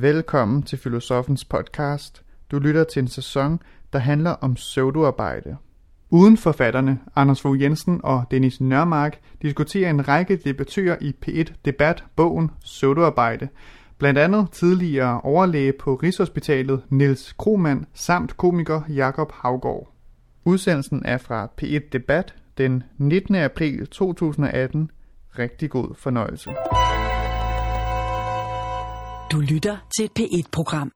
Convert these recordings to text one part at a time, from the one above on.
Velkommen til Filosofens podcast. Du lytter til en sæson, der handler om pseudoarbejde. Uden forfatterne, Anders Fogh Jensen og Dennis Nørmark, diskuterer en række debattører i P1 Debat bogen Pseudoarbejde. Blandt andet tidligere overlæge på Rigshospitalet Niels Kromand samt komiker Jakob Havgård. Udsendelsen er fra P1 Debat den 19. april 2018. Rigtig god fornøjelse. Du lytter til et P1-program.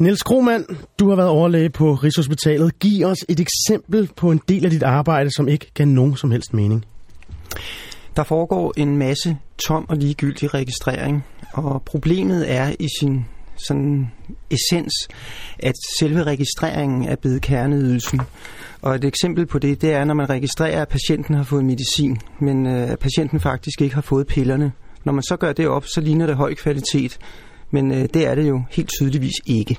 Niels Krohmann, du har været overlæge på Rigshospitalet. Giv os et eksempel på en del af dit arbejde, som ikke gav nogen som helst mening. Der foregår en masse tom og ligegyldig registrering, og problemet er i sin sådan essens, at selve registreringen er blevet kerneydelsen. Og et eksempel på det, det er, når man registrerer, at patienten har fået medicin, men øh, at patienten faktisk ikke har fået pillerne. Når man så gør det op, så ligner det høj kvalitet, men øh, det er det jo helt tydeligvis ikke.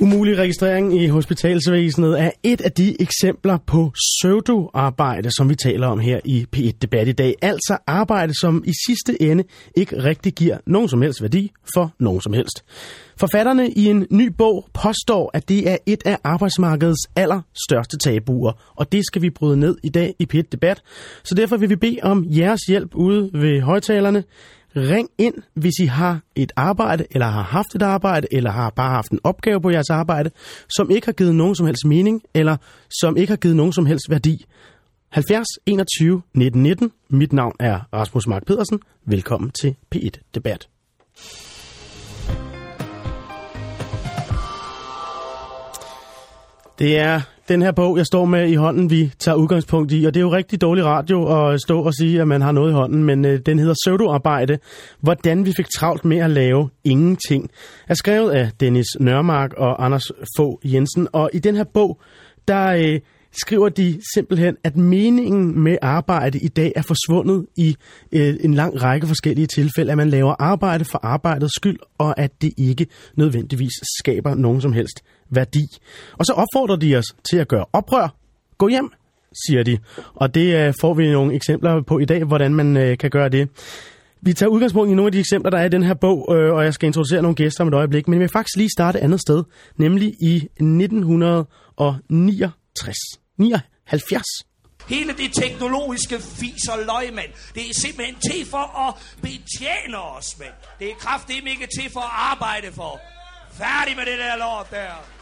Umulig registrering i hospitalsvæsenet er et af de eksempler på pseudoarbejde, som vi taler om her i P1-debat i dag. Altså arbejde, som i sidste ende ikke rigtig giver nogen som helst værdi for nogen som helst. Forfatterne i en ny bog påstår, at det er et af arbejdsmarkedets allerstørste tabuer, og det skal vi bryde ned i dag i P1-debat. Så derfor vil vi bede om jeres hjælp ude ved højtalerne. Ring ind, hvis I har et arbejde, eller har haft et arbejde, eller har bare haft en opgave på jeres arbejde, som ikke har givet nogen som helst mening, eller som ikke har givet nogen som helst værdi. 70 21 19 19. Mit navn er Rasmus Mark Pedersen. Velkommen til P1 Debat. Det er den her bog, jeg står med i hånden, vi tager udgangspunkt i, og det er jo rigtig dårlig radio at stå og sige, at man har noget i hånden, men øh, den hedder Pseudoarbejde, hvordan vi fik travlt med at lave ingenting, er skrevet af Dennis Nørmark og Anders Fogh Jensen, og i den her bog, der øh, skriver de simpelthen, at meningen med arbejde i dag er forsvundet i øh, en lang række forskellige tilfælde, at man laver arbejde for arbejdets skyld, og at det ikke nødvendigvis skaber nogen som helst værdi. Og så opfordrer de os til at gøre oprør. Gå hjem, siger de. Og det øh, får vi nogle eksempler på i dag, hvordan man øh, kan gøre det. Vi tager udgangspunkt i nogle af de eksempler, der er i den her bog, øh, og jeg skal introducere nogle gæster om et øjeblik. Men jeg vil faktisk lige starte et andet sted, nemlig i 1969. 79. Hele det teknologiske fis og løg, mand. Det er simpelthen til for at betjene os, mand. Det er kraftigt ikke til for at arbejde for. Færdig med det der lort der.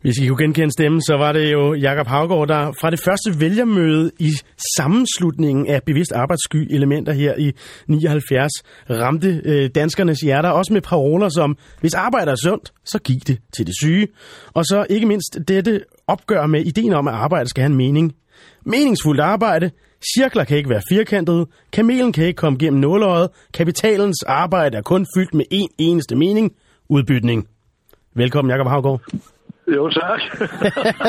Hvis I kunne genkende stemmen, så var det jo Jakob Havgård, der fra det første vælgermøde i sammenslutningen af bevidst arbejdssky elementer her i 79 ramte øh, danskernes hjerter, også med paroler som, hvis arbejder er sundt, så giv det til det syge. Og så ikke mindst dette opgør med ideen om, at arbejde skal have en mening. Meningsfuldt arbejde, cirkler kan ikke være firkantede, kamelen kan ikke komme gennem nåløjet, kapitalens arbejde er kun fyldt med én eneste mening, udbytning. Velkommen, Jakob Havgård. Jo, tak.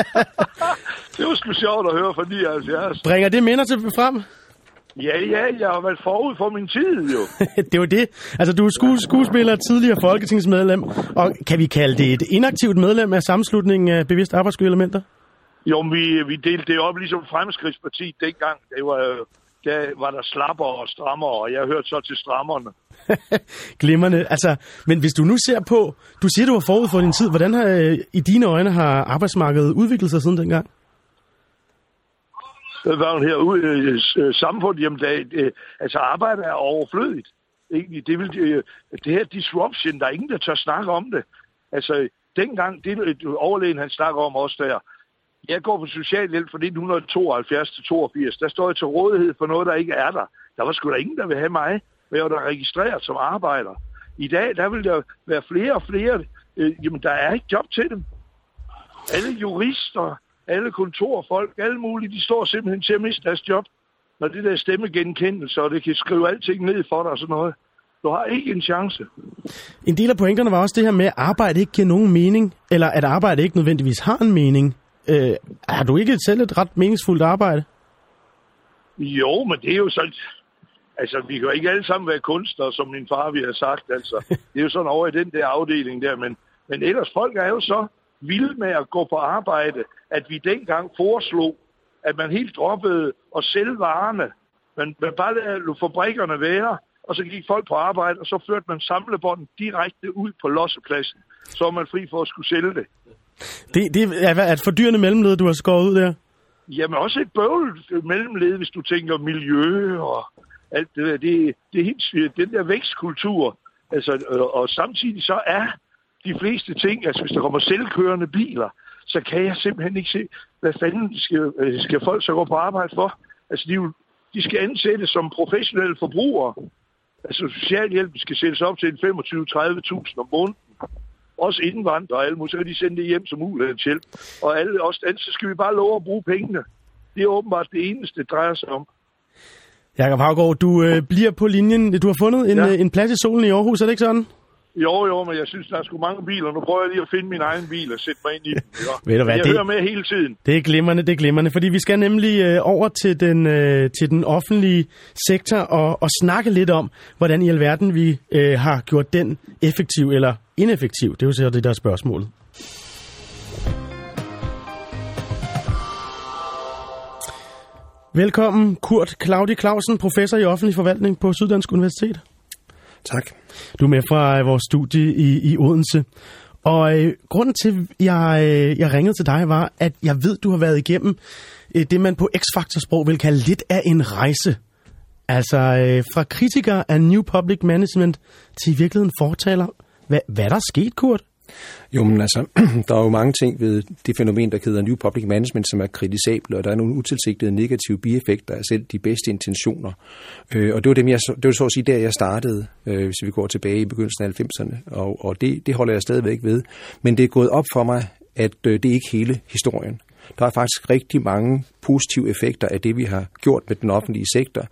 det var sgu sjovt at høre fra 79. Bringer det minder til frem? Ja, ja, jeg har været forud for min tid, jo. det var det. Altså, du er sku- skuespiller, tidligere folketingsmedlem, og kan vi kalde det et inaktivt medlem af sammenslutningen af bevidst arbejdsskydelementer? Jo, vi, vi delte det op ligesom Fremskridtspartiet dengang. Det var, der var der slapper og strammer, og jeg hørte så til strammerne. Glimrende. Altså, men hvis du nu ser på, du siger, du var forud for din tid. Hvordan har, øh, i dine øjne har arbejdsmarkedet udviklet sig siden dengang? Hvad var her ud øh, samfundet, jamen der, øh, altså arbejde er overflødigt. Ikke? Det, vil, øh, det her disruption, der er ingen, der tør snakke om det. Altså, dengang, det overlægen han snakker om også der, jeg går på socialhjælp fra 1972 til 82. Der står jeg til rådighed for noget, der ikke er der. Der var sgu da ingen, der ville have mig, men jeg var da registreret som arbejder. I dag, der vil der være flere og flere, øh, jamen der er ikke job til dem. Alle jurister, alle kontorfolk, alle mulige, de står simpelthen til at miste deres job, når det der stemmegenkendelse, og det kan skrive alting ned for dig og sådan noget. Du har ikke en chance. En del af pointerne var også det her med, at arbejde ikke giver nogen mening, eller at arbejde ikke nødvendigvis har en mening. Øh, har du ikke selv et ret meningsfuldt arbejde? Jo, men det er jo så... Altså, vi kan jo ikke alle sammen være kunstnere, som min far vi har sagt. Altså, det er jo sådan over i den der afdeling der. Men, men ellers, folk er jo så vilde med at gå på arbejde, at vi dengang foreslog, at man helt droppede at sælge varerne. Men man bare lade fabrikkerne være, og så gik folk på arbejde, og så førte man samlebånden direkte ud på lossepladsen. Så var man fri for at skulle sælge det. Det, det er, er et fordyrende mellemled, du har skåret ud der? Jamen også et bøvl mellemled, hvis du tænker miljø og alt det der. Det, det er helt sygt. Den der vækstkultur. Altså, og, og samtidig så er de fleste ting, altså hvis der kommer selvkørende biler, så kan jeg simpelthen ikke se, hvad fanden skal, øh, skal folk så gå på arbejde for. Altså de, de skal ansættes som professionelle forbrugere. Altså socialhjælp skal sættes op til 25-30.000 om måneden. Også indvandrere og alle mulige, så kan de sende det hjem som hjælp. Og alle os så skal vi bare love at bruge pengene. Det er åbenbart det eneste, det drejer sig om. Jakob Havgaard, du øh, bliver på linjen. Du har fundet en, ja. øh, en plads i solen i Aarhus, er det ikke sådan? Jo, jo, men jeg synes, der er sgu mange biler. Nu prøver jeg lige at finde min egen bil og sætte mig ind i den. Ved du hvad, jeg det, hører med hele tiden. Det er glimrende, det er glimrende, fordi vi skal nemlig øh, over til den, øh, til den offentlige sektor og, og snakke lidt om, hvordan i alverden vi øh, har gjort den effektiv eller ineffektiv. Det er jo så det, der er spørgsmålet. Velkommen, Kurt Claudi Clausen, professor i offentlig forvaltning på Syddansk Universitet. Tak. Du er med fra øh, vores studie i, i Odense. Og øh, grunden til, at jeg, øh, jeg ringede til dig, var, at jeg ved, du har været igennem øh, det, man på X-Factor-sprog vil kalde lidt af en rejse. Altså øh, fra kritiker af New Public Management til i virkeligheden fortaler. Hvad, hvad der er sket, Kurt? Jo, men altså, der er jo mange ting ved det fænomen, der hedder New Public Management, som er kritisable, og der er nogle utilsigtede negative bieffekter af selv de bedste intentioner. Øh, og det var, dem, jeg, det var så at sige, der jeg startede, øh, hvis vi går tilbage i begyndelsen af 90'erne, og, og det, det holder jeg stadigvæk ved. Men det er gået op for mig, at øh, det er ikke hele historien. Der er faktisk rigtig mange positive effekter af det, vi har gjort med den offentlige sektor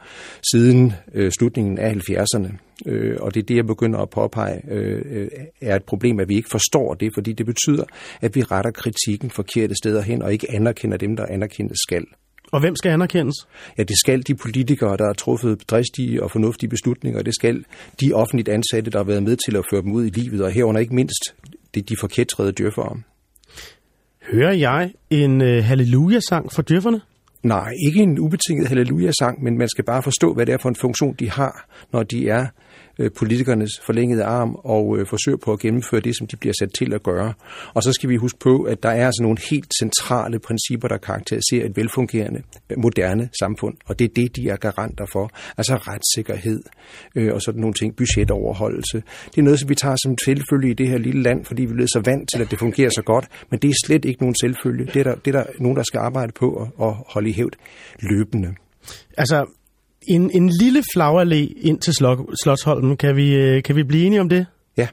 siden øh, slutningen af 70'erne. Øh, og det er det, jeg begynder at påpege, øh, er et problem, at vi ikke forstår det, fordi det betyder, at vi retter kritikken forkerte steder hen og ikke anerkender dem, der anerkendes skal. Og hvem skal anerkendes? Ja, det skal de politikere, der har truffet dristige og fornuftige beslutninger. Det skal de offentligt ansatte, der har været med til at føre dem ud i livet, og herunder ikke mindst det de forkætrede djøffere. Hører jeg en øh, halleluja-sang for djøfferne? Nej, ikke en ubetinget halleluja-sang, men man skal bare forstå, hvad det er for en funktion, de har, når de er øh, politikernes forlængede arm og øh, forsøger på at gennemføre det, som de bliver sat til at gøre. Og så skal vi huske på, at der er altså nogle helt centrale principper, der karakteriserer et velfungerende, moderne samfund, og det er det, de er garanter for. Altså retssikkerhed øh, og sådan nogle ting, budgetoverholdelse. Det er noget, som vi tager som selvfølge i det her lille land, fordi vi er så vant til, at det fungerer så godt, men det er slet ikke nogen selvfølge. Det er der, det er der nogen, der skal arbejde på og, at holde i hævd løbende. Altså, en, en lille flagallé ind til Slotsholmen. Kan vi, øh, kan vi blive enige om det? Ja.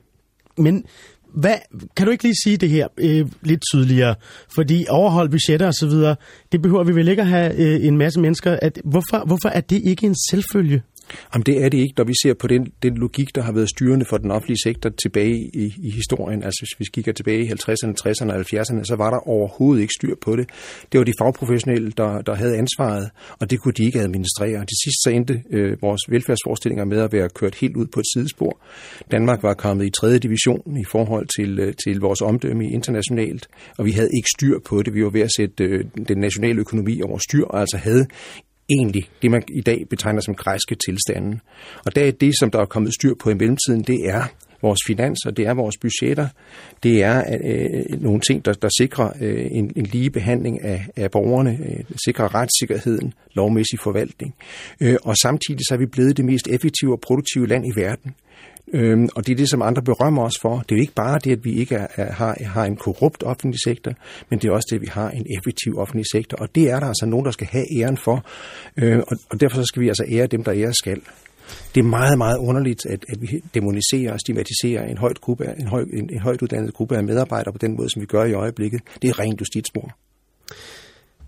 Men hvad, kan du ikke lige sige det her øh, lidt tydeligere? Fordi overhold budgetter og så videre, det behøver vi vel ikke at have øh, en masse mennesker. At, hvorfor, hvorfor er det ikke en selvfølge? Jamen det er det ikke, når vi ser på den, den logik, der har været styrende for den offentlige sektor tilbage i, i historien. Altså hvis vi kigger tilbage i 50'erne, 60'erne og 70'erne, så var der overhovedet ikke styr på det. Det var de fagprofessionelle, der, der havde ansvaret, og det kunne de ikke administrere. Til sidst så endte øh, vores velfærdsforestillinger med at være kørt helt ud på et sidespor. Danmark var kommet i tredje division i forhold til, øh, til vores omdømme internationalt, og vi havde ikke styr på det. Vi var ved at sætte øh, den nationale økonomi over styr, og altså havde egentlig det, man i dag betegner som græske tilstanden. Og der er det, som der er kommet styr på i mellemtiden, det er vores finanser, det er vores budgetter, det er øh, øh, nogle ting, der, der sikrer øh, en, en lige behandling af, af borgerne, øh, sikrer retssikkerheden, lovmæssig forvaltning. Øh, og samtidig så er vi blevet det mest effektive og produktive land i verden. Øhm, og det er det, som andre berømmer os for. Det er jo ikke bare det, at vi ikke er, er, har, har en korrupt offentlig sektor, men det er også det, at vi har en effektiv offentlig sektor. Og det er der altså nogen, der skal have æren for. Øh, og, og derfor så skal vi altså ære dem, der ære skal. Det er meget, meget underligt, at, at vi demoniserer og stigmatiserer en højt, gruppe, en, høj, en, en højt uddannet gruppe af medarbejdere på den måde, som vi gør i øjeblikket. Det er rent justitsmord.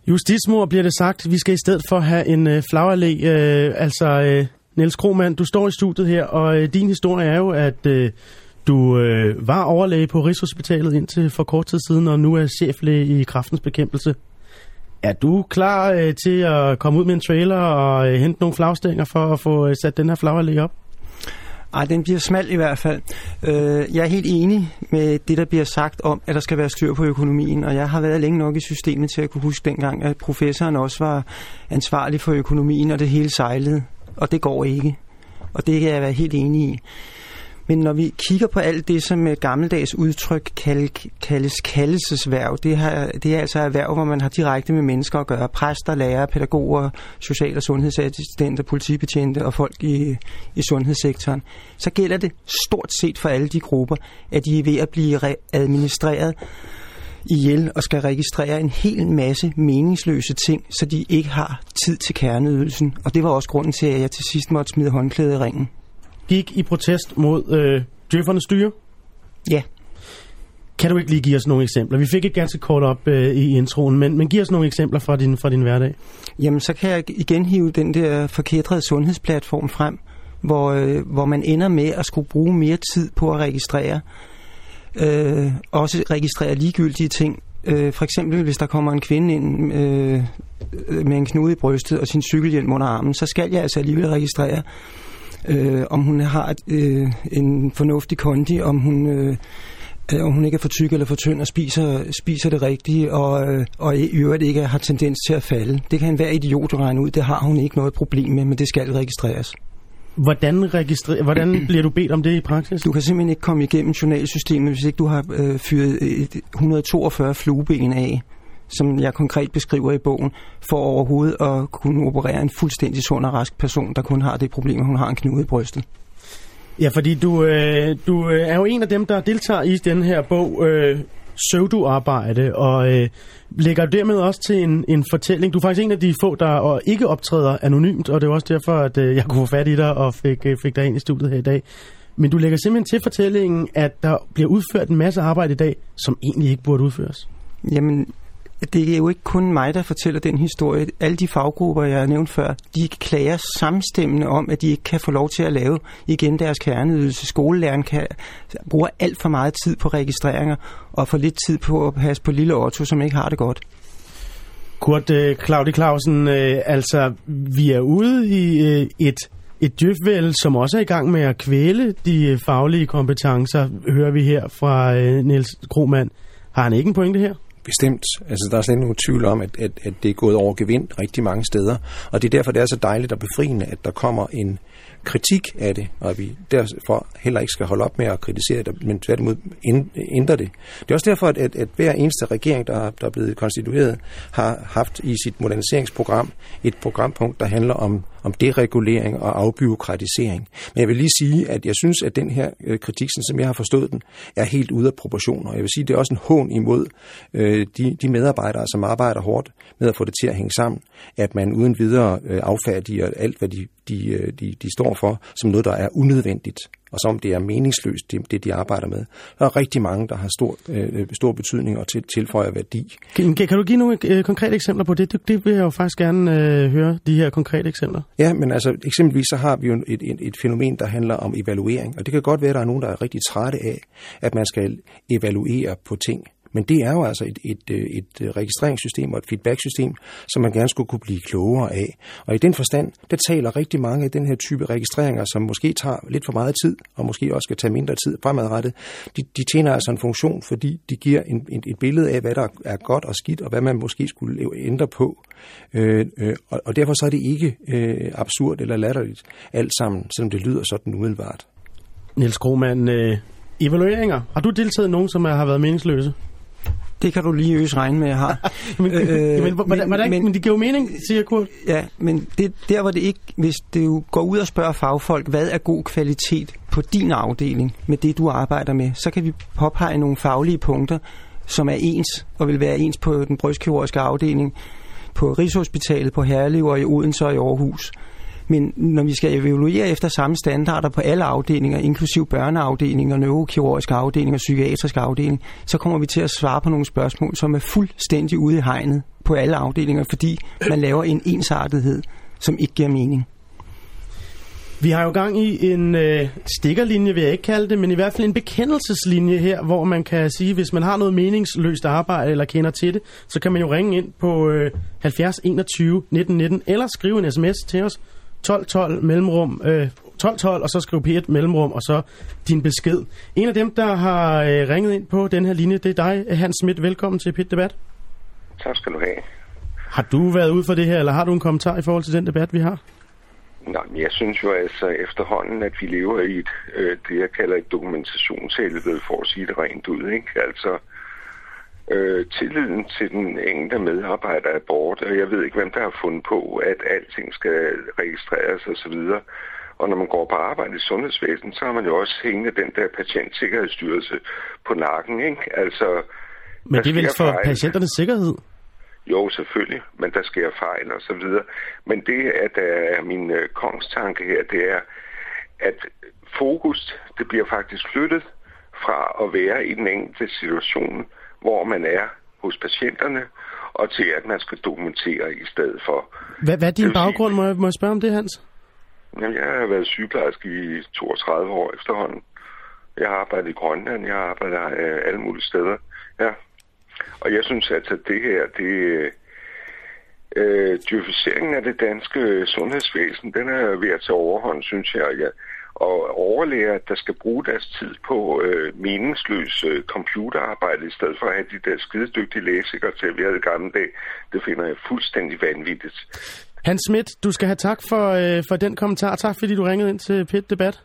Justitsmord bliver det sagt. Vi skal i stedet for have en øh, flagerlæg, øh, altså øh, Niels Kromand, du står i studiet her, og øh, din historie er jo, at øh, du øh, var overlæge på Rigshospitalet indtil for kort tid siden, og nu er cheflæge i kraftens bekæmpelse. Er du klar øh, til at komme ud med en trailer og øh, hente nogle flagstænger for at få øh, sat den her flagerlæg op? Ej, den bliver smal i hvert fald. Øh, jeg er helt enig med det, der bliver sagt om, at der skal være styr på økonomien, og jeg har været længe nok i systemet til at kunne huske dengang, at professoren også var ansvarlig for økonomien, og det hele sejlede, og det går ikke. Og det kan jeg være helt enig i. Men når vi kigger på alt det, som med gammeldags udtryk kaldes kaldelsesværv, det, her, det er altså erhverv, hvor man har direkte med mennesker at gøre. Præster, lærere, pædagoger, social- og sundhedsassistenter, politibetjente og folk i, i sundhedssektoren. Så gælder det stort set for alle de grupper, at de er ved at blive administreret ihjel og skal registrere en hel masse meningsløse ting, så de ikke har tid til kerneydelsen. Og det var også grunden til, at jeg til sidst måtte smide håndklædet i ringen gik i protest mod øh, djøffernes styre? Ja. Kan du ikke lige give os nogle eksempler? Vi fik et ganske kort op øh, i introen, men, men giv os nogle eksempler fra din, fra din hverdag. Jamen, så kan jeg igen hive den der forkædrede sundhedsplatform frem, hvor, øh, hvor man ender med at skulle bruge mere tid på at registrere. Øh, også registrere ligegyldige ting. Øh, for eksempel, hvis der kommer en kvinde ind øh, med en knude i brystet og sin cykelhjelm under armen, så skal jeg altså alligevel registrere, øh, om hun har øh, en fornuftig kondi, om hun... Øh, øh, om hun ikke er for tyk eller for tynd og spiser, spiser det rigtige, og, øh, og i øvrigt ikke har tendens til at falde. Det kan enhver idiot regne ud. Det har hun ikke noget problem med, men det skal registreres. Hvordan, registrer, hvordan bliver du bedt om det i praksis? Du kan simpelthen ikke komme igennem journalsystemet, hvis ikke du har øh, fyret 142 flueben af som jeg konkret beskriver i bogen, for overhovedet at kunne operere en fuldstændig sund og rask person, der kun har det problem, at hun har en knude i brystet. Ja, fordi du, øh, du øh, er jo en af dem, der deltager i den her bog, øh, pseudoarbejde, og øh, lægger dermed også til en, en fortælling. Du er faktisk en af de få, der ikke optræder anonymt, og det er også derfor, at øh, jeg kunne få fat i dig og fik, øh, fik dig ind i studiet her i dag. Men du lægger simpelthen til fortællingen, at der bliver udført en masse arbejde i dag, som egentlig ikke burde udføres. Jamen, det er jo ikke kun mig, der fortæller den historie. Alle de faggrupper, jeg har nævnt før, de klager samstemmende om, at de ikke kan få lov til at lave igen deres kerneydelse. Skolelæreren kan, bruger alt for meget tid på registreringer, og for lidt tid på at passe på lille Otto, som ikke har det godt. Kurt øh, Claudi Clausen, øh, altså vi er ude i øh, et et djøfvæld, som også er i gang med at kvæle de faglige kompetencer, hører vi her fra Niels Kromand. Har han ikke en pointe her? Bestemt. Altså, der er slet ikke nogen tvivl om, at, at, at det er gået over gevind rigtig mange steder. Og det er derfor, det er så dejligt og befriende, at der kommer en kritik af det, og at vi derfor heller ikke skal holde op med at kritisere det, men tværtimod ændre det. Det er også derfor, at, at, at hver eneste regering, der, der er blevet konstitueret, har haft i sit moderniseringsprogram et programpunkt, der handler om, om deregulering og afbyråkratisering. Men jeg vil lige sige, at jeg synes, at den her øh, kritik, som jeg har forstået den, er helt ude af proportioner. Jeg vil sige, at det er også en hån imod øh, de, de medarbejdere, som arbejder hårdt med at få det til at hænge sammen, at man uden videre øh, affærdiger alt, hvad de, de, øh, de, de står for, som noget, der er unødvendigt og som det er meningsløst, det, det de arbejder med. Der er rigtig mange, der har stor, øh, stor betydning og til, tilføjer værdi. Kan, kan du give nogle øh, konkrete eksempler på det? det? Det vil jeg jo faktisk gerne øh, høre, de her konkrete eksempler. Ja, men altså eksempelvis så har vi jo et, et, et fænomen, der handler om evaluering, og det kan godt være, at der er nogen, der er rigtig trætte af, at man skal evaluere på ting. Men det er jo altså et, et, øh, et, øh, registreringssystem og et feedbacksystem, som man gerne skulle kunne blive klogere af. Og i den forstand, der taler rigtig mange af den her type registreringer, som måske tager lidt for meget tid, og måske også skal tage mindre tid fremadrettet, de, de tjener altså en funktion, fordi de giver en, en, et billede af, hvad der er godt og skidt, og hvad man måske skulle ændre på. Øh, øh, og, og derfor så er det ikke øh, absurd eller latterligt alt sammen, selvom det lyder sådan umiddelbart. Niels Krohmann, øh, evalueringer. Har du deltaget i nogen, som har været meningsløse? Det kan du lige øse regne med, jeg har. men, øh, men, hvordan, men, men, men det giver jo mening, siger Kurt. Ja, men det, der hvor det ikke, hvis du går ud og spørger fagfolk, hvad er god kvalitet på din afdeling med det, du arbejder med, så kan vi påpege nogle faglige punkter, som er ens og vil være ens på den brystkirurgiske afdeling, på Rigshospitalet, på Herlev og i Odense og i Aarhus. Men når vi skal evaluere efter samme standarder på alle afdelinger, inklusiv børneafdelinger, neurokirurgiske afdelinger og psykiatriske afdelinger, så kommer vi til at svare på nogle spørgsmål, som er fuldstændig ude i hegnet på alle afdelinger, fordi man laver en ensartethed, som ikke giver mening. Vi har jo gang i en øh, stikkerlinje, vil jeg ikke kalde det, men i hvert fald en bekendelseslinje her, hvor man kan sige, hvis man har noget meningsløst arbejde eller kender til det, så kan man jo ringe ind på øh, 70 21 19 19 eller skrive en sms til os 12 12 mellemrum øh, 12 12 og så skrive P1 mellemrum og så din besked. En af dem, der har øh, ringet ind på den her linje, det er dig, Hans Schmidt. Velkommen til Pit Debat. Tak skal du have. Har du været ude for det her, eller har du en kommentar i forhold til den debat, vi har? Nej, men jeg synes jo altså efterhånden, at vi lever i et, øh, det, jeg kalder et dokumentationshelvede, for at sige det rent ud. Ikke? Altså, øh, tilliden til den enkelte medarbejder er bort, og jeg ved ikke, hvem der har fundet på, at alting skal registreres osv. Og når man går på arbejde i sundhedsvæsenet, så har man jo også hængende den der patientsikkerhedsstyrelse på nakken. Ikke? Altså, Men det er vel for fejl. patienternes sikkerhed? Jo, selvfølgelig, men der sker fejl og så videre. Men det, at der er min øh, kongstanke her, det er, at fokus, det bliver faktisk flyttet fra at være i den enkelte situation, hvor man er hos patienterne, og til at man skal dokumentere i stedet for. Hvad, hvad er din sige- baggrund? Må jeg, må jeg spørge om det, Hans? Jamen, jeg har været sygeplejerske i 32 år efterhånden. Jeg har arbejdet i Grønland, jeg har arbejdet øh, alle mulige steder. Ja. Og jeg synes altså, at det her, det øh, dyrficeringen af det danske sundhedsvæsen, den er ved at tage overhånd, synes jeg. Ja. Og overlæger, der skal bruge deres tid på øh, meningsløs øh, computerarbejde, i stedet for at have de der skidedygtige lægesekretærer, vi havde i gamle dage, det finder jeg fuldstændig vanvittigt. Hans Schmidt, du skal have tak for, øh, for den kommentar. Tak fordi du ringede ind til Pit Debat.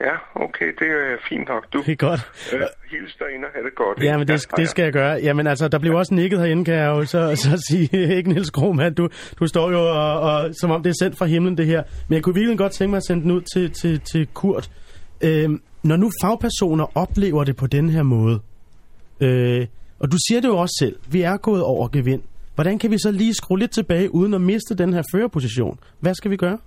Ja, okay, det er fint nok. Du Det er godt. øh, hils derinde og have det godt. Ja, men det, hej, det skal jeg gøre. Jamen altså, der blev også nikket herinde, kan jeg jo så, så sige. Ikke Niels Krohmann, du, du står jo og, og, som om det er sendt fra himlen, det her. Men jeg kunne virkelig godt tænke mig at sende den ud til, til, til Kurt. Øhm, når nu fagpersoner oplever det på den her måde, øh, og du siger det jo også selv, vi er gået over gevind. Hvordan kan vi så lige skrue lidt tilbage, uden at miste den her førerposition? Hvad skal vi gøre?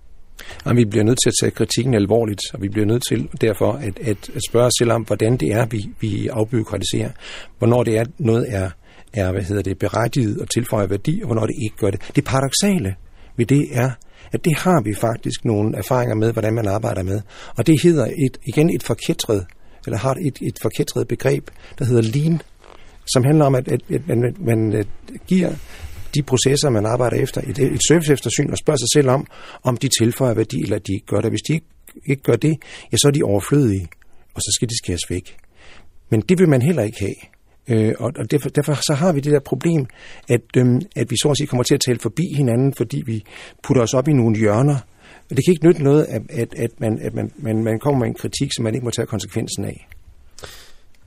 Og vi bliver nødt til at tage kritikken alvorligt, og vi bliver nødt til derfor at, at, at spørge os selv om, hvordan det er, vi, vi afbyråkratiserer. Hvornår det er, noget er, er hvad hedder det, berettiget og tilføjer værdi, og hvornår det ikke gør det. Det paradoxale ved det er, at det har vi faktisk nogle erfaringer med, hvordan man arbejder med. Og det hedder et, igen et forkætret, eller har et, et forkætret begreb, der hedder lean, som handler om, at, at, at man, man øh, giver de processer, man arbejder efter, et, et serviceeftersyn, og spørger sig selv om, om de tilføjer værdi, eller de ikke gør det. Hvis de ikke, ikke gør det, ja, så er de overflødige, og så skal de skæres væk. Men det vil man heller ikke have. Øh, og og derfor, derfor så har vi det der problem, at, øhm, at vi så at sige kommer til at tale forbi hinanden, fordi vi putter os op i nogle hjørner. Og det kan ikke nytte noget, at, at, at, man, at man, man, man kommer med en kritik, som man ikke må tage konsekvensen af.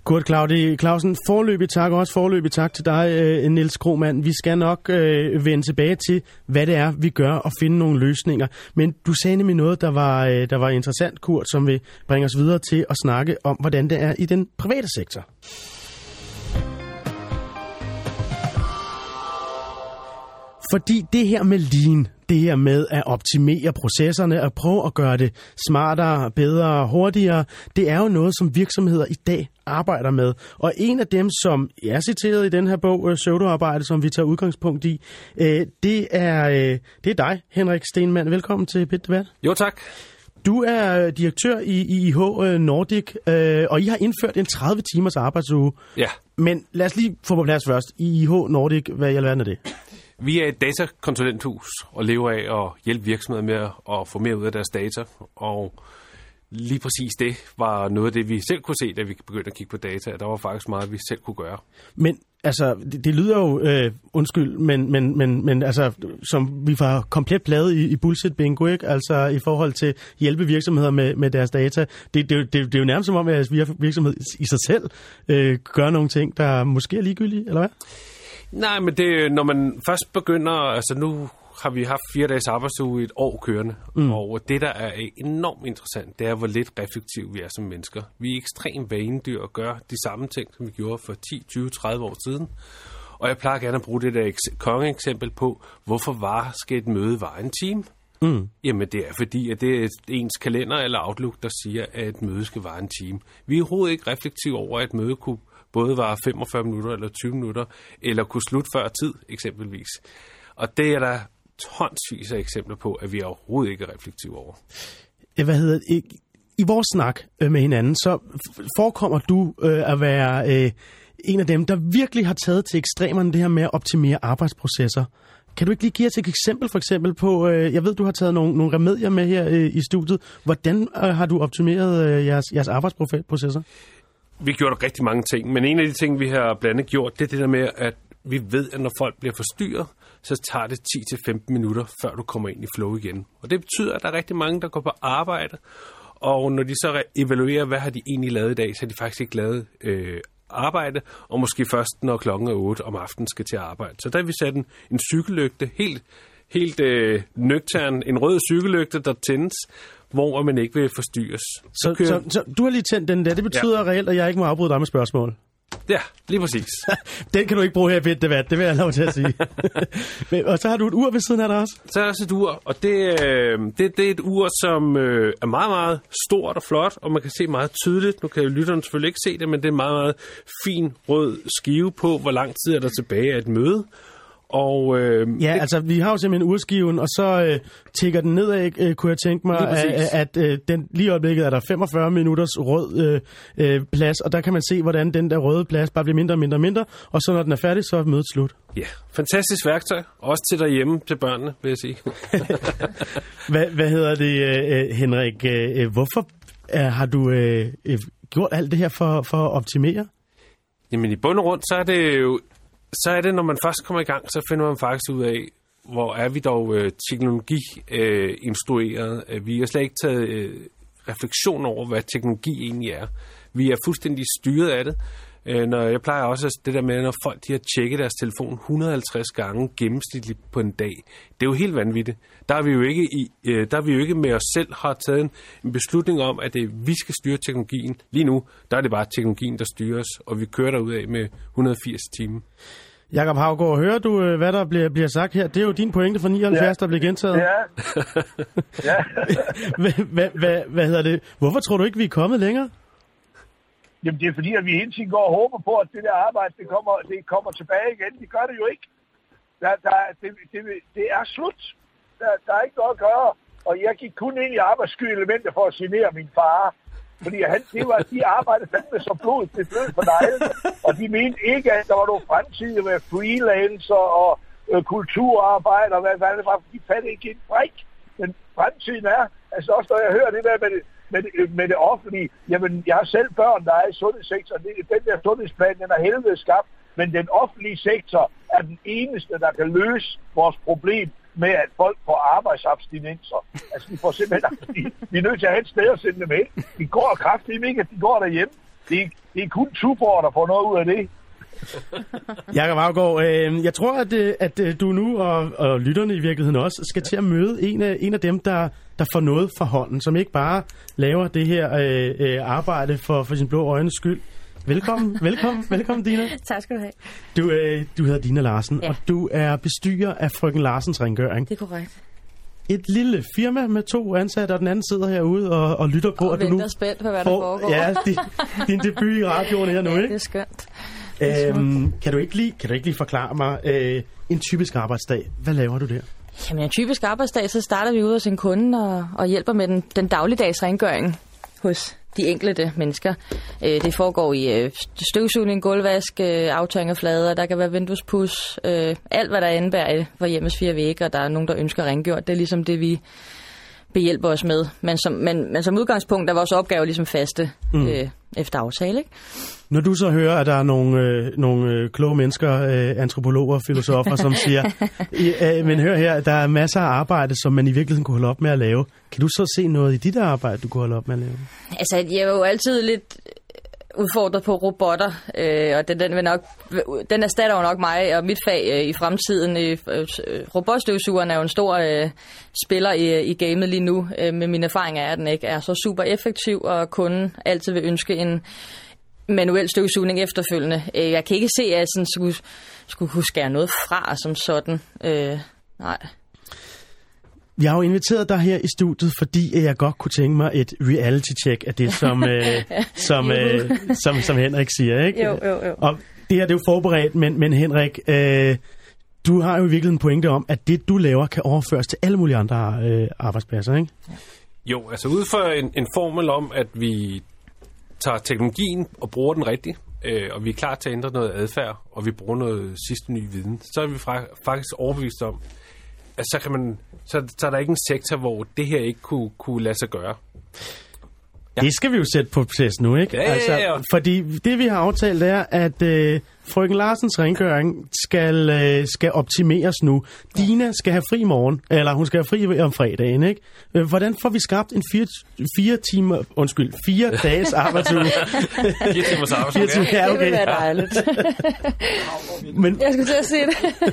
Kurt Claudi Clausen, forløbig tak, og også forløbig tak til dig, Nils Niels Vi skal nok øh, vende tilbage til, hvad det er, vi gør, og finde nogle løsninger. Men du sagde nemlig noget, der var, øh, der var interessant, Kurt, som vil bringe os videre til at snakke om, hvordan det er i den private sektor. Fordi det her med lean, det her med at optimere processerne, at prøve at gøre det smartere, bedre, hurtigere, det er jo noget, som virksomheder i dag arbejder med. Og en af dem, som jeg er citeret i den her bog, øh, Pseudoarbejde, som vi tager udgangspunkt i, øh, det er, øh, det er dig, Henrik Stenmann. Velkommen til Pit Debat. Jo, tak. Du er direktør i IH Nordic, øh, og I har indført en 30 timers arbejdsuge. Ja. Men lad os lige få på plads først. IH Nordic, hvad i alverden er det? Vi er et datakonsulenthus og lever af at hjælpe virksomheder med at få mere ud af deres data. Og lige præcis det var noget af det, vi selv kunne se, da vi begyndte at kigge på data. Der var faktisk meget, vi selv kunne gøre. Men altså, det, det lyder jo, øh, undskyld, men, men, men, men altså, som vi var komplet plade i, i bullshit bingo, ikke? Altså i forhold til hjælpe virksomheder med, med deres data. Det, det, det, det er jo nærmest som om, at virksomhed i sig selv øh, gør nogle ting, der måske er ligegyldige, eller hvad? Nej, men det, når man først begynder, altså nu har vi haft fire dages arbejdsuge i et år kørende, mm. og det, der er enormt interessant, det er, hvor lidt reflektiv vi er som mennesker. Vi er ekstremt vanedyr og gør de samme ting, som vi gjorde for 10, 20, 30 år siden. Og jeg plejer gerne at bruge det der eks- kongeeksempel på, hvorfor var skal et møde var en time? Mm. Jamen det er fordi, at det er ens kalender eller Outlook, der siger, at et møde skal vare en time. Vi er overhovedet ikke reflektive over, at et møde kunne både var 45 minutter eller 20 minutter, eller kunne slutte før tid eksempelvis. Og det er der tonsvis af eksempler på, at vi overhovedet ikke er reflektive over. hvad hedder det, i, vores snak øh, med hinanden, så forekommer du øh, at være øh, en af dem, der virkelig har taget til ekstremerne det her med at optimere arbejdsprocesser. Kan du ikke lige give os et eksempel for eksempel på, øh, jeg ved, du har taget nogle, nogle remedier med her øh, i studiet. Hvordan øh, har du optimeret øh, jeres, jeres arbejdsprocesser? Vi har gjort rigtig mange ting, men en af de ting, vi har blandt andet gjort, det er det der med, at vi ved, at når folk bliver forstyrret, så tager det 10-15 minutter, før du kommer ind i flow igen. Og det betyder, at der er rigtig mange, der går på arbejde, og når de så evaluerer, hvad har de egentlig lavet i dag, så har de faktisk ikke lavet øh, arbejde, og måske først, når klokken er 8 om aftenen skal til at arbejde. Så der har vi sat en, en cykellygte, helt, helt øh, nøgtern, en rød cykellygte, der tændes, hvor man ikke vil forstyrres. Så, kører- så, så du har lige tændt den der. Det betyder ja. reelt, at jeg ikke må afbryde dig med spørgsmål. Ja, lige præcis. Den kan du ikke bruge her i Pit Debat, det vil jeg lov til at sige. Men- og så har du et ur ved siden af dig også. Så er der også et ur, og det, øh, det, det er et ur, som øh, er meget, meget stort og flot, og man kan se meget tydeligt. Nu kan lytteren selvfølgelig ikke se det, men det er en meget, meget fin rød skive på, hvor lang tid er der tilbage af et møde. Og øh, Ja, det, altså vi har jo simpelthen urskiven, og så øh, tigger den nedad, øh, kunne jeg tænke mig, at, at øh, den, lige i øjeblikket er der 45 minutters rød øh, øh, plads, og der kan man se, hvordan den der røde plads bare bliver mindre og mindre og mindre, og så når den er færdig, så er mødet slut. ja, fantastisk værktøj, også til derhjemme til børnene, vil jeg sige. Hvad, hvad hedder det, øh, øh, Henrik? Øh, hvorfor har du øh, gjort alt det her for, for at optimere? Jamen i bund og grund, så er det jo, så er det, når man først kommer i gang, så finder man faktisk ud af, hvor er vi dog øh, teknologi-instrueret. Øh, øh, vi har slet ikke taget øh, refleksion over, hvad teknologi egentlig er. Vi er fuldstændig styret af det. Øh, når jeg plejer også at- det der med, når folk de har tjekket deres telefon 150 gange gennemsnitligt på en dag. Det er jo helt vanvittigt. Der er vi jo ikke, i, øh, der er vi jo ikke med os selv har taget en, en beslutning om, at det, vi skal styre teknologien. Lige nu, der er det bare teknologien, der styrer os, og vi kører derud af med 180 timer. Jakob Havgaard, hører du, øh, hvad der bliver, bliver sagt her? Det er jo din pointe fra 79, ja. der bliver gentaget. Ja, ja. Hvad, hvad, hvad, hvad hedder det? Hvorfor tror du ikke, vi er kommet længere? Jamen det er fordi, at vi hele tiden går og håber på, at det der arbejde, det kommer, det kommer tilbage igen. Det gør det jo ikke. Der, der, det, det, det er slut. Der, der er ikke noget at gøre. Og jeg gik kun ind i arbejdssky elementer for at signere min far. Fordi han, det var, de arbejdede fandme så blod, det flød for dig. Og de mente ikke, at der var nogen fremtid med freelancer og øh, kulturarbejder, hvad, hvad det var. De fandt ikke en brik. Men fremtiden er, altså også når jeg hører det der med det, med, det- med det offentlige, jamen jeg har selv børn, der er i sundhedssektoren. Det, den der sundhedsplan, den er helvede skabt, men den offentlige sektor er den eneste, der kan løse vores problem med, at folk får arbejdsabstinenser. Altså, de får simpelthen, de, vi er nødt til at have et sted at sende dem ind. De går kraftigt ikke, at de går derhjemme. Det, er- det er kun Tuborg, der får noget ud af det. Jakob Havgaard, øh, jeg tror, at, øh, at øh, du nu og, og lytterne i virkeligheden også skal til at møde en af, en af dem, der, der får noget for hånden, som ikke bare laver det her øh, øh, arbejde for, for sin blå øjnes skyld. Velkommen, velkommen, velkommen Dina. Tak skal du have. Du, øh, du hedder Dina Larsen, ja. Og du er bestyrer af Frøken Larsens Rengøring. Det er korrekt. Et lille firma med to ansatte, og den anden sidder herude og, og lytter på, Og at du nu spændt på, hvad der får foregår. ja, din, din debut i radioen her nu, Ja, det ikke? er skønt. Øhm, kan, du ikke lige, kan du ikke lige forklare mig øh, en typisk arbejdsdag? Hvad laver du der? Jamen, en typisk arbejdsdag, så starter vi ude hos en kunde og, og hjælper med den, den dagligdags rengøring hos de enkelte mennesker. Øh, det foregår i øh, støvsugning, gulvvask, øh, aftørring af flader, der kan være vinduespus, øh, alt hvad der indebærer for hjemmes fire vægge, og der er nogen, der ønsker rengjort. Det er ligesom det, vi behjælper os med. Men som, men, men som udgangspunkt er vores opgave ligesom faste mm. øh, efter aftale. Ikke? Når du så hører, at der er nogle, øh, nogle øh, kloge mennesker, øh, antropologer, filosofer, som siger, "I, øh, men hør her, der er masser af arbejde, som man i virkeligheden kunne holde op med at lave. Kan du så se noget i dit arbejde, du kunne holde op med at lave? Altså, jeg er jo altid lidt udfordret på robotter, øh, og den, den, vil nok, den erstatter jo nok mig og mit fag øh, i fremtiden. Øh, øh, robotstøvsugeren er jo en stor øh, spiller i, i gamet lige nu, øh, men min erfaring er, at den ikke er så super effektiv, og kunden altid vil ønske en manuel støvsugning efterfølgende. Øh, jeg kan ikke se, at jeg sådan skulle, skulle kunne skære noget fra som sådan. Øh, nej. Jeg har jo inviteret dig her i studiet, fordi jeg godt kunne tænke mig et reality-check af det, som, øh, som, øh, som, som Henrik siger. Ikke? Jo, jo, jo. Og det her det er jo forberedt, men, men Henrik, øh, du har jo i virkeligheden en pointe om, at det, du laver, kan overføres til alle mulige andre øh, arbejdspladser. Ikke? Jo, altså ud fra en, en formel om, at vi tager teknologien og bruger den rigtigt, øh, og vi er klar til at ændre noget adfærd, og vi bruger noget sidste ny viden, så er vi fra, faktisk overbevist om, at så, kan man, så, så er der ikke en sektor, hvor det her ikke kunne, kunne lade sig gøre. Ja. Det skal vi jo sætte på proces nu, ikke? Ja, ja, ja. Altså, fordi det, vi har aftalt, er, at øh, frøken Larsens rengøring skal, øh, skal optimeres nu. Dina skal have fri i morgen, eller hun skal have fri om fredagen, ikke? Øh, hvordan får vi skabt en fire, fire timer, undskyld, fire dages arbejdsuge? Fire timers arbejdsuge, Fire timer, ja, Det okay. vil være dejligt. Men, Jeg skulle til at sige det.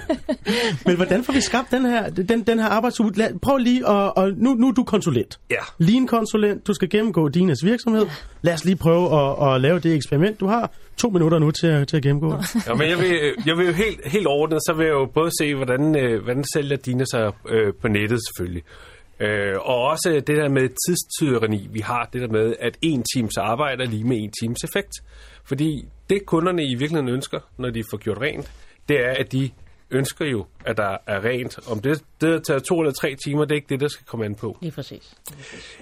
men hvordan får vi skabt den her, den, den her arbejdsuge? Prøv lige at, og nu, nu er du konsulent. Ja. Lean konsulent, du skal gennemgå Dinas virksomhed. Lad os lige prøve at, at lave det eksperiment. Du har to minutter nu til, at- til at gennemgå. Ja, men jeg vil, jeg vil jo helt, helt ordnet, så vil jeg jo både se, hvordan, øh, hvordan sælger Dina sig øh, på nettet selvfølgelig. Øh, og også det der med tidstyreni, vi har det der med, at en times arbejde er lige med en times effekt. Fordi det kunderne i virkeligheden ønsker, når de får gjort rent, det er, at de ønsker jo, at der er rent. Om det, det tager to eller tre timer, det er ikke det, der skal komme an på. Lige præcis.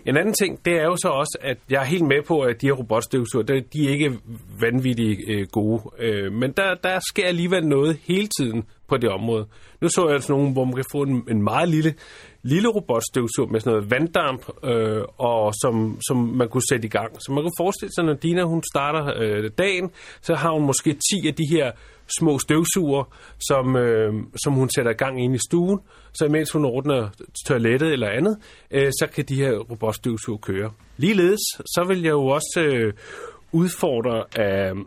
En anden ting, det er jo så også, at jeg er helt med på, at de her robotstøvsuger, de de er ikke vanvittigt øh, gode. Øh, men der, der sker alligevel noget hele tiden på det område. Nu så jeg altså nogen, hvor man kan få en, en meget lille, lille robotstøvsuger med sådan noget vanddamp, øh, og som, som man kunne sætte i gang. Så man kunne forestille sig, når Dina hun starter øh, dagen, så har hun måske 10 af de her små støvsuger, som, øh, som hun sætter i gang ind i stuen. Så imens hun ordner toilettet eller andet, øh, så kan de her robotstøvsuger køre. Ligeledes, så vil jeg jo også øh, udfordre, øh,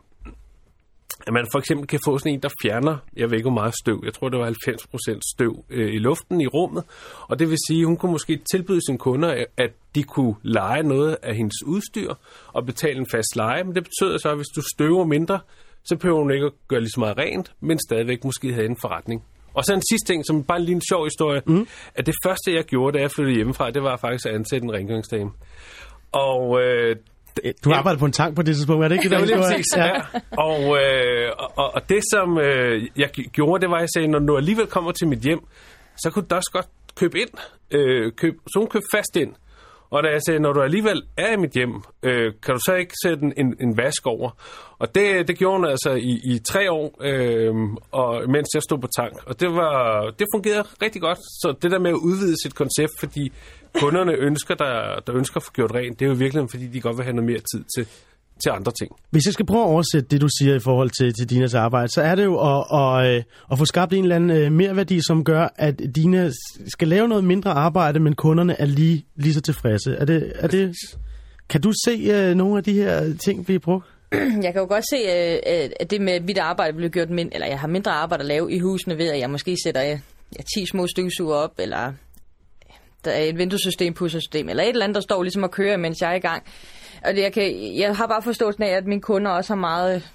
at man for eksempel kan få sådan en, der fjerner, jeg ved ikke hvor meget støv, jeg tror det var 90% støv øh, i luften i rummet, og det vil sige, at hun kunne måske tilbyde sine kunder, at de kunne lege noget af hendes udstyr og betale en fast leje, men det betyder så, at hvis du støver mindre, så behøver hun ikke at gøre lige så meget rent, men stadigvæk måske have en forretning. Og så en sidste ting, som bare lige en sjov historie, mm. at det første, jeg gjorde, da jeg flyttede hjemmefra, det var faktisk at ansætte en rengøringsdame. Og øh, Du arbejder på en tank på det tidspunkt, er det ikke det, det var lige historie? præcis, ja. Og, øh, og, og det, som øh, jeg gjorde, det var, at jeg sagde, når du alligevel kommer til mit hjem, så kunne du også godt købe ind. Øh, køb, så hun købte fast ind. Og da jeg sagde, når du alligevel er i mit hjem, øh, kan du så ikke sætte en, en, en vask over? Og det, det gjorde hun altså i, i tre år, øh, og, mens jeg stod på tank. Og det, var, det fungerede rigtig godt. Så det der med at udvide sit koncept, fordi kunderne ønsker, der, der ønsker at få gjort rent, det er jo virkelig, fordi de godt vil have noget mere tid til, til andre ting. Hvis jeg skal prøve at oversætte det, du siger i forhold til, til Dinas arbejde, så er det jo at, at, øh, at få skabt en eller anden øh, merværdi, som gør, at Dina skal lave noget mindre arbejde, men kunderne er lige, lige så tilfredse. Er det, er det, kan du se uh, nogle af de her ting, vi har brugt? Jeg kan jo godt se, at det med mit arbejde bliver gjort mindre, eller jeg har mindre arbejde at lave i husene ved, at jeg måske sætter ja, 10 små støvsuger op, eller der er et vinduessystem, pussesystem, eller et eller andet, der står ligesom og kører, mens jeg er i gang. Og det, jeg, kan, jeg har bare forståelsen af, at mine kunder også har meget,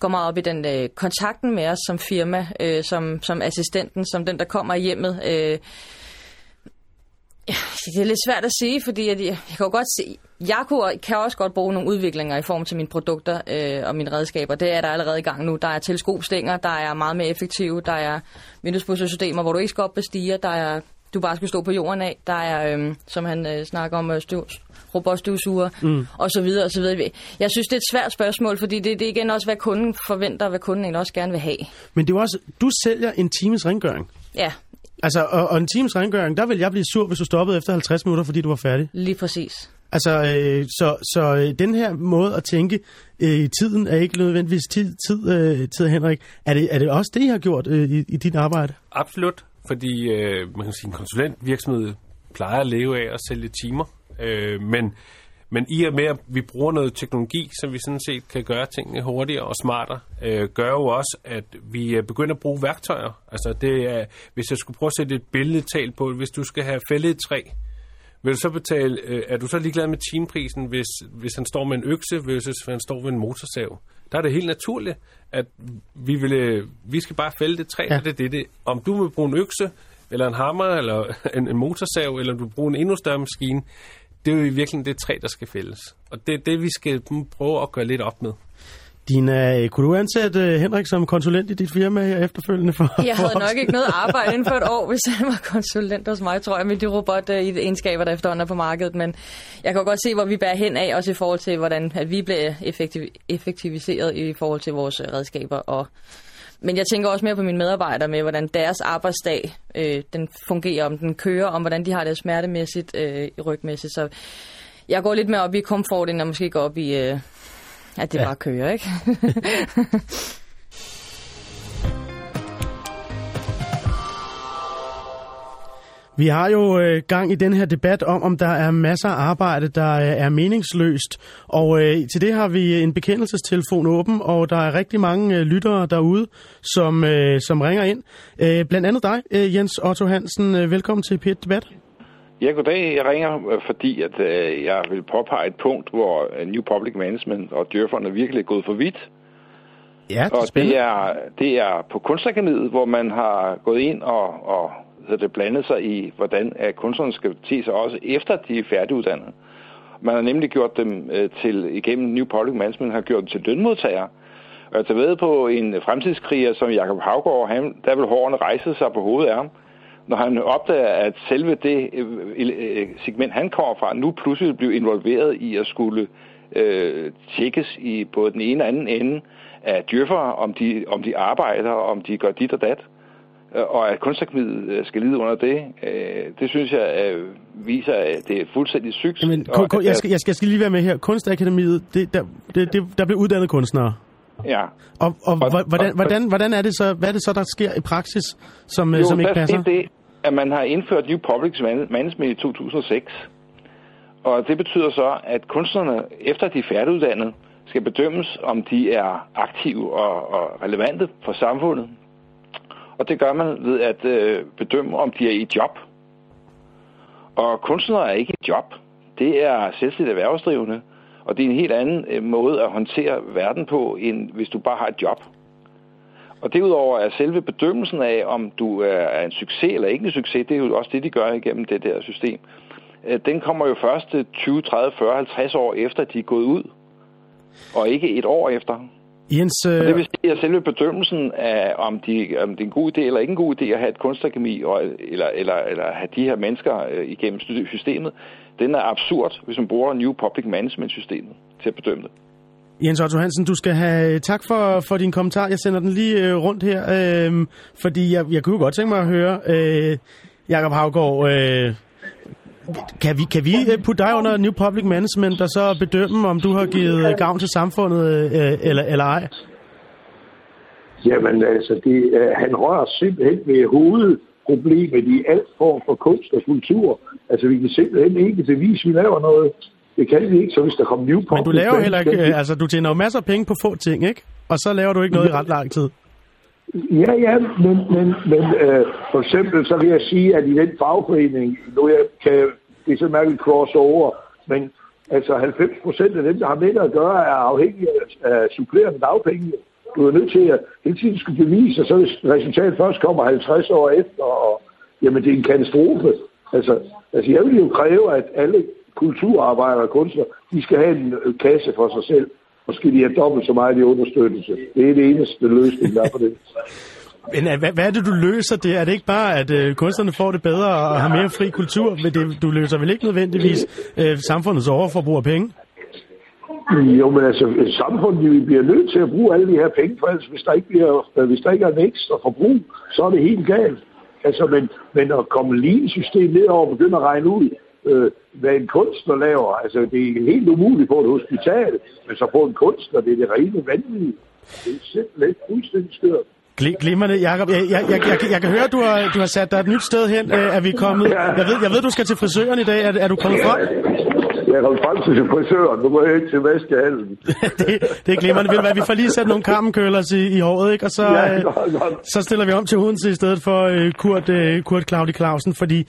går meget op i den øh, kontakten med os som firma, øh, som, som assistenten, som den, der kommer i hjemmet. Øh, Ja, det er lidt svært at sige, fordi jeg, jeg kan jo godt se, jeg kunne, kan også godt bruge nogle udviklinger i form til mine produkter øh, og mine redskaber. Det er der allerede i gang nu. Der er teleskopstænger, der er meget mere effektive, der er vinduespussersystemer, hvor du ikke skal op på stiger, der er du bare skal stå på jorden af, der er, øh, som han øh, snakker om, øh, robotstøvsuger, mm. og så videre, og så videre. Jeg synes, det er et svært spørgsmål, fordi det, det er igen også, hvad kunden forventer, og hvad kunden egentlig også gerne vil have. Men det er også, du sælger en times rengøring. Ja, Altså, og, og en times rengøring, der vil jeg blive sur, hvis du stoppede efter 50 minutter, fordi du var færdig. lige præcis. Altså, øh, så, så øh, den her måde at tænke øh, i tiden er ikke nødvendigvis tid, tid, øh, tid Henrik. Er det, er det også det, I har gjort øh, i, i dit arbejde? Absolut, fordi øh, man kan sige, en konsulentvirksomhed plejer at leve af at sælge timer, øh, men, men i og med, at vi bruger noget teknologi, som vi sådan set kan gøre tingene hurtigere og smartere, øh, gør jo også, at vi øh, begynder at bruge værktøjer. Altså det er, hvis jeg skulle prøve at sætte et billedtal på, hvis du skal have fældet et træ, vil du så betale, øh, er du så ligeglad med timeprisen, hvis, hvis han står med en økse, versus hvis han står med en motorsav? Der er det helt naturligt, at vi, vil, øh, vi skal bare fælde det træ, Ja. det, er det, det. Om du vil bruge en økse, eller en hammer, eller en, en motorsav, eller du vil bruge en endnu større maskine, det er jo i virkeligheden det træ, der skal fældes. Og det er det, vi skal prøve at gøre lidt op med. Dina, kunne du ansætte uh, Henrik som konsulent i dit firma her efterfølgende? For, jeg havde nok ikke noget arbejde inden for et år, hvis han var konsulent hos mig, tror jeg, med de robot uh, i egenskaber, der efterhånden er på markedet. Men jeg kan godt se, hvor vi bærer hen af, også i forhold til, hvordan at vi bliver effektiv- effektiviseret i forhold til vores redskaber. Og men jeg tænker også mere på mine medarbejdere med, hvordan deres arbejdsdag øh, den fungerer, om den kører, om hvordan de har det smertemæssigt, øh, rygmæssigt. Så jeg går lidt mere op i komfort, end jeg måske går op i, øh, at det ja. bare kører, ikke? Vi har jo øh, gang i den her debat om, om der er masser af arbejde, der øh, er meningsløst. Og øh, til det har vi en bekendelsestelefon åben, og der er rigtig mange øh, lyttere derude, som, øh, som ringer ind. Øh, blandt andet dig, øh, Jens Otto Hansen. Øh, velkommen til Pet Debat. Ja, goddag. Jeg ringer, øh, fordi at, øh, jeg vil påpege et punkt, hvor øh, New Public Management og Dyrfond er virkelig gået for vidt. Ja, det er og det er, det er på kunstakademiet, hvor man har gået ind og, og så det blandet sig i, hvordan at kunstnerne skal te sig også efter de er færdiguddannet. Man har nemlig gjort dem øh, til, igennem New Public Management, har gjort dem til lønmodtagere. Og jeg ved på en fremtidskriger som Jakob Havgaard, han, der vil hårene rejse sig på hovedet af ham, når han opdager, at selve det øh, øh, segment, han kommer fra, nu pludselig bliver involveret i at skulle øh, tjekkes i både den ene og anden ende af dyrfere, om de, om de arbejder, om de gør dit og dat. Øh, og at kunstakademiet øh, skal lide under det, øh, det synes jeg viser, at det er fuldstændig sygt. Men, jeg, skal, jeg, skal, jeg skal lige være med her. Kunstakademiet, det, der, det, det, der bliver uddannet kunstnere. Ja. Og, og, og hvordan, hvordan, hvordan er det så, hvad er det så, der sker i praksis, som, jo, som ikke passer? Det, at man har indført New Public Management i 2006. Og det betyder så, at kunstnerne, efter de er færdiguddannet, skal bedømmes, om de er aktive og, og relevante for samfundet. Og det gør man ved at øh, bedømme, om de er i job. Og kunstnere er ikke i job. Det er selvstændigt erhvervsdrivende. Og det er en helt anden øh, måde at håndtere verden på, end hvis du bare har et job. Og derudover er selve bedømmelsen af, om du er en succes eller ikke en succes, det er jo også det, de gør igennem det der system. Øh, den kommer jo først 20, 30, 40, 50 år efter, de er gået ud. Og ikke et år efter. Jens, øh... det vil sige, at selve bedømmelsen af, om, de, om det er en god idé eller ikke en god idé at have et kunstakademi, og, eller, eller, eller have de her mennesker øh, igennem systemet, den er absurd, hvis man bruger New Public Management-systemet til at bedømme det. Jens Otto Hansen, du skal have tak for, for din kommentar. Jeg sender den lige øh, rundt her, øh, fordi jeg, jeg kunne godt tænke mig at høre, øh, Jakob Havgård, øh, kan vi, kan vi øh, putte dig under New Public Management og så bedømme, om du har givet gavn til samfundet øh, eller, eller ej? Jamen altså, det, øh, han rører simpelthen ved hovedproblemet i alt form for kunst og kultur. Altså, vi kan simpelthen ikke bevise, at vi laver noget. Det kan vi ikke, så hvis der kommer New Public Men du laver heller ikke, øh, altså du tjener jo masser af penge på få ting, ikke? Og så laver du ikke noget i ret lang tid. Ja, ja, men, men, men øh, for eksempel så vil jeg sige, at i den fagforening, nu jeg kan det er så mærkeligt crossover, men altså 90 procent af dem, der har med at gøre, er afhængige af supplerende dagpenge. Du er nødt til at hele tiden skulle bevise, og så hvis resultatet først kommer 50 år efter, og jamen det er en katastrofe. Altså, altså jeg vil jo kræve, at alle kulturarbejdere og kunstnere, de skal have en øh, kasse for sig selv. Og skal de have dobbelt så meget i understøttelse. Det er det eneste løsning, der er på det. Men øh, hvad, hvad er det, du løser det? Er det ikke bare, at øh, kunstnerne får det bedre og har mere fri kultur? Men det, du løser vel ikke nødvendigvis øh, samfundets overforbrug af penge? Jo, men altså, samfundet vi bliver nødt til at bruge alle de her penge, for ellers, hvis der ikke, bliver, øh, hvis der ikke er vækst og forbrug, så er det helt galt. Altså, men, men at komme lige system nedover og begynde at regne ud, øh, hvad en kunstner laver, altså, det er helt umuligt på et hospital, men så på en kunstner, det er det rene vanvittige. Det er simpelthen fuldstændig skørt. Glimmerne, Jacob. Jeg, jeg, jeg, jeg, jeg kan høre, du har, du har sat dig et nyt sted hen. Øh, er vi kommet? Jeg ved, jeg ved, du skal til frisøren i dag. Er, er du kommet frem? Jeg er kommet frem til frisøren. Nu må jeg ikke til Vestgallen. det, det er glimrende. Vil være, vi får lige sat nogle kammenkølers i, i håret, ikke? Og så, ja, øh, så stiller vi om til Odense i stedet for uh, Kurt, uh, Kurt Claudi Clausen, fordi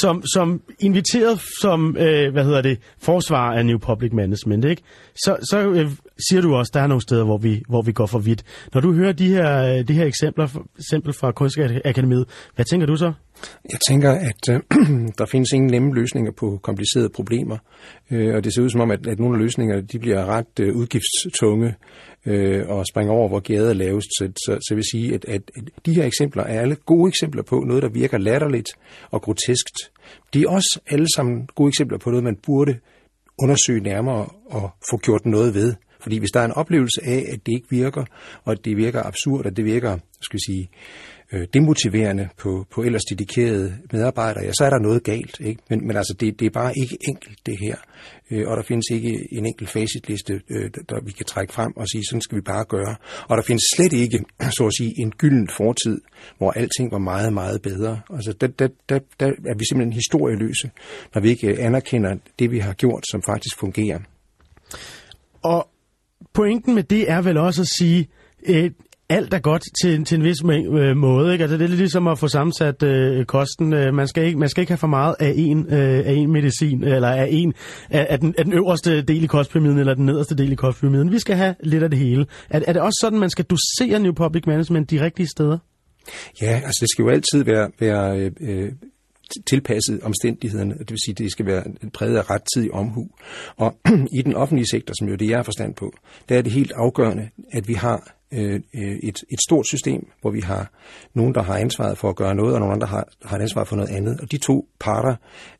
som, som inviteret som, uh, hvad hedder det, forsvar af New Public Management, ikke? Så, så uh, siger du også, der er nogle steder, hvor vi, hvor vi går for vidt. Når du hører de her, øh, de her eksempler, eksempel fra Kunstakademiet, hvad tænker du så? Jeg tænker, at øh, der findes ingen nemme løsninger på komplicerede problemer, øh, og det ser ud som om, at, at nogle af løsningerne de bliver ret øh, udgiftstunge øh, og springer over, hvor gæret er lavest. Så, så, så jeg vil sige, at, at, at de her eksempler er alle gode eksempler på noget, der virker latterligt og groteskt. De er også alle sammen gode eksempler på noget, man burde undersøge nærmere og få gjort noget ved. Fordi hvis der er en oplevelse af, at det ikke virker, og at det virker absurd, og det virker, skal jeg sige, øh, demotiverende på, på ellers dedikerede medarbejdere, ja, så er der noget galt. Ikke? Men, men altså, det, det er bare ikke enkelt, det her. Øh, og der findes ikke en enkelt facitliste, øh, der vi kan trække frem og sige, sådan skal vi bare gøre. Og der findes slet ikke, så at sige, en gylden fortid, hvor alting var meget, meget bedre. Altså, der, der, der, der er vi simpelthen historieløse, når vi ikke øh, anerkender det, vi har gjort, som faktisk fungerer. Og pointen med det er vel også at sige, øh, alt er godt til, til en vis øh, måde. Ikke? Altså, det er lidt ligesom at få sammensat øh, kosten. Øh, man, skal ikke, man skal ikke have for meget af en, øh, af en medicin, eller af, en, af, af, den, af den øverste del i kostpyramiden, eller den nederste del i kostpyramiden. Vi skal have lidt af det hele. Er, er det også sådan, man skal dosere New Public Management de rigtige steder? Ja, altså det skal jo altid være, være øh, øh tilpasset omstændighederne, det vil sige, at det skal være præget af rettidig omhu. Og i den offentlige sektor, som jo det, jeg har forstand på, der er det helt afgørende, at vi har øh, øh, et, et stort system, hvor vi har nogen, der har ansvaret for at gøre noget, og nogen, der har, har ansvaret for noget andet. Og de to parter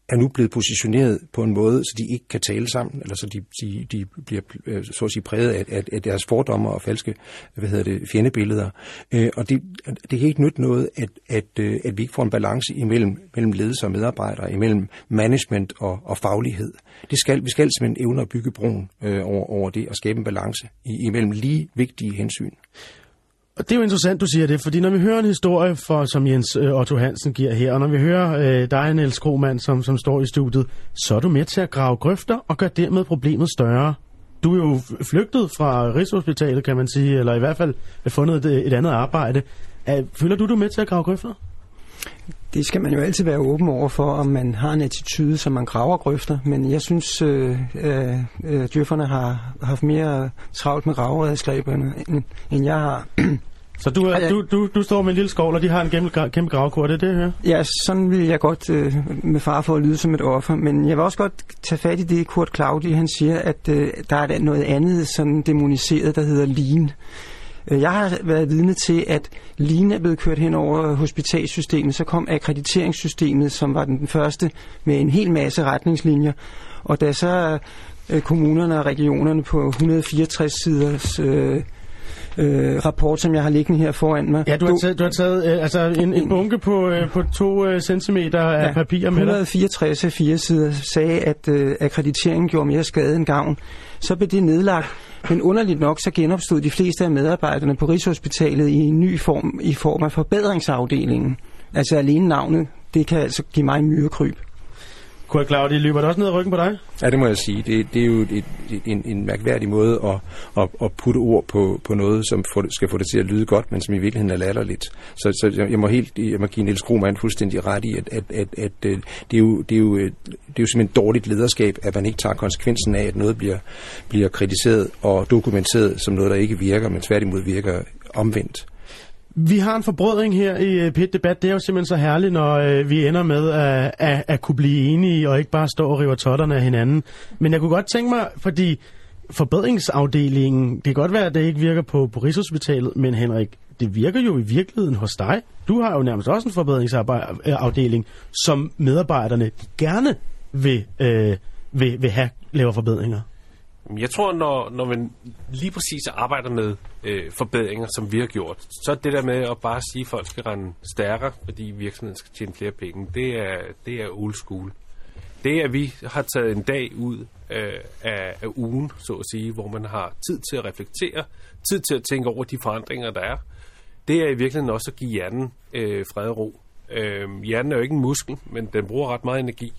er nu blevet positioneret på en måde, så de ikke kan tale sammen, eller så de, de, de bliver øh, så at sige, præget af, af, af deres fordomme og falske hvad hedder det, fjendebilleder. Øh, og det, det kan ikke nytte noget, at, at, øh, at vi ikke får en balance imellem mellem ledelse og medarbejdere, imellem management og, og faglighed. Det skal, vi skal simpelthen evne at bygge broen øh, over, over det og skabe en balance imellem lige vigtige hensyn. Og det er jo interessant, du siger det, fordi når vi hører en historie, for, som Jens øh, Otto Hansen giver her, og når vi hører øh, dig, Niels Kromand, som, som står i studiet, så er du med til at grave grøfter og gøre dermed problemet større. Du er jo flygtet fra Rigshospitalet, kan man sige, eller i hvert fald fundet et, et andet arbejde. Føler du, du er med til at grave grøfter? Det skal man jo altid være åben over for, om man har en attitude, som man graver grøfter. Men jeg synes, øh, øh, øh djøfferne har haft mere travlt med graveredskaberne, end, end jeg har. Så du, er, du, du, du står med en lille skovl, og de har en kæmpe, kæmpe gravkur, det er det, her? Ja, sådan vil jeg godt øh, med far for at lyde som et offer. Men jeg vil også godt tage fat i det, Kurt Claudi, han siger, at øh, der er noget andet sådan demoniseret, der hedder lean. Øh, jeg har været vidne til, at Line er blevet kørt hen over hospitalsystemet. Så kom akkrediteringssystemet, som var den første med en hel masse retningslinjer. Og da så øh, kommunerne og regionerne på 164 siders øh, øh, rapport, som jeg har liggende her foran mig. Ja, du har taget, du har taget øh, altså en, en bunke på, øh, på to øh, centimeter af ja, papir med 164 af fire sider sagde, at øh, akkrediteringen gjorde mere skade end gavn. Så blev det nedlagt. Men underligt nok, så genopstod de fleste af medarbejderne på Rigshospitalet i en ny form, i form af forbedringsafdelingen. Altså alene navnet, det kan altså give mig en myrekryb. Kurt Claudi, løber det også ned ad ryggen på dig? Ja, det må jeg sige. Det, det er jo et, et, en, en mærkværdig måde at, at, at putte ord på, på noget, som for, skal få det til at lyde godt, men som i virkeligheden er latterligt. Så, så jeg, jeg, må helt, jeg må give Niels Krohmann fuldstændig ret i, at, at, at, at øh, det, er jo, det, er jo, øh, det er jo simpelthen dårligt lederskab, at man ikke tager konsekvensen af, at noget bliver, bliver kritiseret og dokumenteret som noget, der ikke virker, men tværtimod virker omvendt. Vi har en forbrødring her i øh, pit debat Det er jo simpelthen så herligt, når øh, vi ender med at, at, at kunne blive enige og ikke bare stå og rive totterne af hinanden. Men jeg kunne godt tænke mig, fordi forbedringsafdelingen, det kan godt være, at det ikke virker på, på Rigshospitalet, men Henrik, det virker jo i virkeligheden hos dig. Du har jo nærmest også en forbedringsafdeling, som medarbejderne gerne vil, øh, vil, vil have laver forbedringer. Jeg tror, når, når man lige præcis arbejder med øh, forbedringer, som vi har gjort, så er det der med at bare sige, at folk skal rende stærkere, fordi virksomheden skal tjene flere penge, det er, det er old school. Det, at vi har taget en dag ud øh, af, af ugen, så at sige, hvor man har tid til at reflektere, tid til at tænke over de forandringer, der er, det er i virkeligheden også at give hjernen øh, fred og ro. Øh, hjernen er jo ikke en muskel, men den bruger ret meget energi.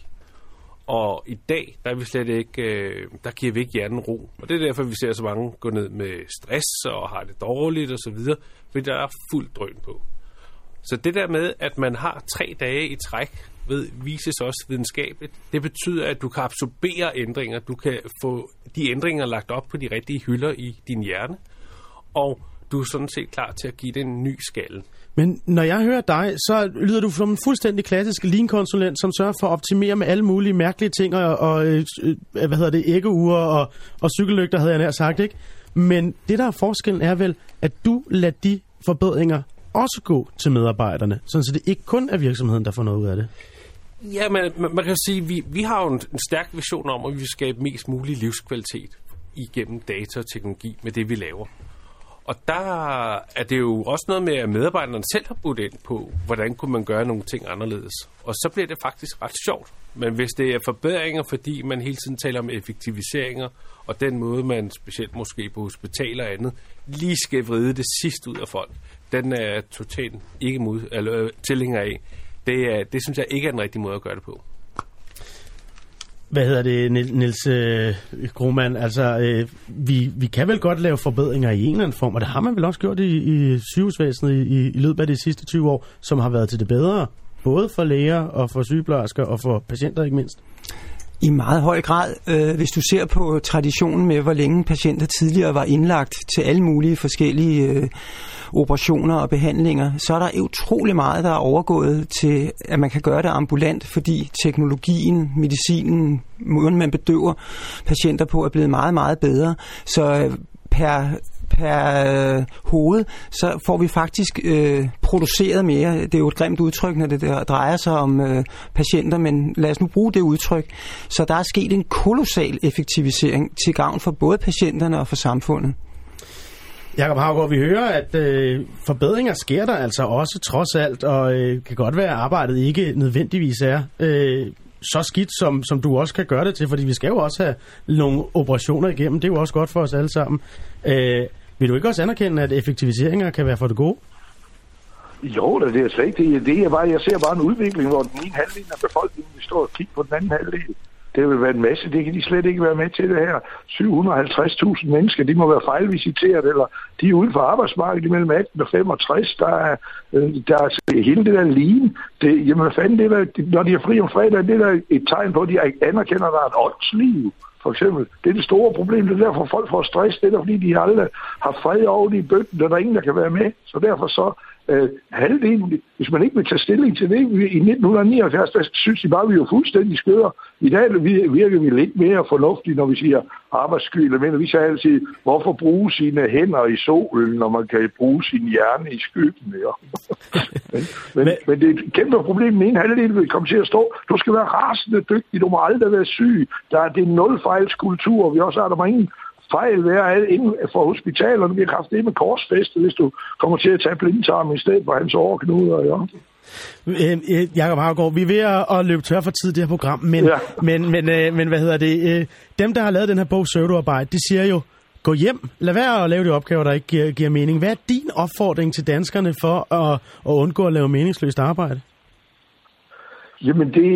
Og i dag, der er vi slet ikke, øh, der giver vi ikke hjernen ro. Og det er derfor, vi ser så mange gå ned med stress og har det dårligt og så videre, fordi der er fuld drøn på. Så det der med, at man har tre dage i træk, ved, vises også videnskabeligt. Det betyder, at du kan absorbere ændringer. Du kan få de ændringer lagt op på de rigtige hylder i din hjerne. Og du er sådan set klar til at give det en ny skalle. Men når jeg hører dig, så lyder du som en fuldstændig klassisk lean-konsulent, som sørger for at optimere med alle mulige mærkelige ting, og, og øh, øh hvad hedder det, æggeure og, og cykellygter, havde jeg nær sagt, ikke? Men det, der er forskellen, er vel, at du lader de forbedringer også gå til medarbejderne, sådan så det ikke kun er virksomheden, der får noget ud af det. Ja, men man, man kan sige, at vi, vi har jo en, en stærk vision om, at vi vil skabe mest mulig livskvalitet igennem data og teknologi med det, vi laver. Og der er det jo også noget med, at medarbejderne selv har budt ind på, hvordan kunne man gøre nogle ting anderledes. Og så bliver det faktisk ret sjovt. Men hvis det er forbedringer, fordi man hele tiden taler om effektiviseringer, og den måde, man specielt måske på hospitaler og andet, lige skal vride det sidste ud af folk, den er totalt ikke mod, eller, øh, tilhænger af. Det, er, det synes jeg ikke er den rigtige måde at gøre det på. Hvad hedder det, Nils øh, Altså, øh, vi, vi kan vel godt lave forbedringer i en eller anden form, og det har man vel også gjort i, i sygehusvæsenet i, i løbet af de sidste 20 år, som har været til det bedre, både for læger og for sygeplejersker og for patienter ikke mindst. I meget høj grad, øh, hvis du ser på traditionen med, hvor længe patienter tidligere var indlagt til alle mulige forskellige øh, operationer og behandlinger, så er der utrolig meget, der er overgået til, at man kan gøre det ambulant, fordi teknologien, medicinen, måden man bedøver patienter på, er blevet meget, meget bedre. Så øh, per per øh, hoved, så får vi faktisk øh, produceret mere. Det er jo et grimt udtryk, når det der drejer sig om øh, patienter, men lad os nu bruge det udtryk. Så der er sket en kolossal effektivisering til gavn for både patienterne og for samfundet. Jakob Havgaard, vi hører, at øh, forbedringer sker der altså også trods alt, og øh, kan godt være, at arbejdet ikke nødvendigvis er øh, så skidt, som, som du også kan gøre det til, fordi vi skal jo også have nogle operationer igennem. Det er jo også godt for os alle sammen. Øh, vil du ikke også anerkende, at effektiviseringer kan være for det gode? Jo, det er slet ikke det. det er bare, jeg ser bare en udvikling, hvor den ene halvdel af befolkningen står og kigger på den anden halvdel. Det vil være en masse, det kan de slet ikke være med til det her. 750.000 mennesker, de må være fejlvisiteret, eller de er uden for arbejdsmarkedet mellem 18 og 65. Der er, øh, der er hele det der lignende. Det, jamen hvad fanden, det der, når de er fri om fredag, det er der et tegn på, at de anerkender, at der er et åndsliv for eksempel. Det er det store problem. Det er derfor, folk får stress. Det er fordi, de aldrig har fred over de i bøtten, og der er ingen, der kan være med. Så derfor så øh, halvdelen, hvis man ikke vil tage stilling til det, i 1979, der synes de bare, vi er fuldstændig skøre. I dag virker vi lidt mere fornuftige, når vi siger arbejdssky Men Vi siger altid, hvorfor bruge sine hænder i solen, når man kan bruge sin hjerne i skyggen? Ja. men, men, men, det er et kæmpe problem. Den ene halvdel vil komme til at stå. Du skal være rasende dygtig. Du må aldrig være syg. Der er, det nulfejlskultur. Vi også har der ingen fejl være inden for hospitalerne. Vi har haft det med korsfæstet, hvis du kommer til at tage blindtarm i stedet for hans overknuder. Ja. Øh, øh, Jakob Havgaard, vi er ved at, at løbe tør for tid i det her program, men, ja. men, men, øh, men hvad hedder det? Øh, dem, der har lavet den her bog Søvdearbejde, de siger jo, gå hjem, lad være at lave de opgaver, der ikke giver, giver mening. Hvad er din opfordring til danskerne for at, at undgå at lave meningsløst arbejde? Jamen, det,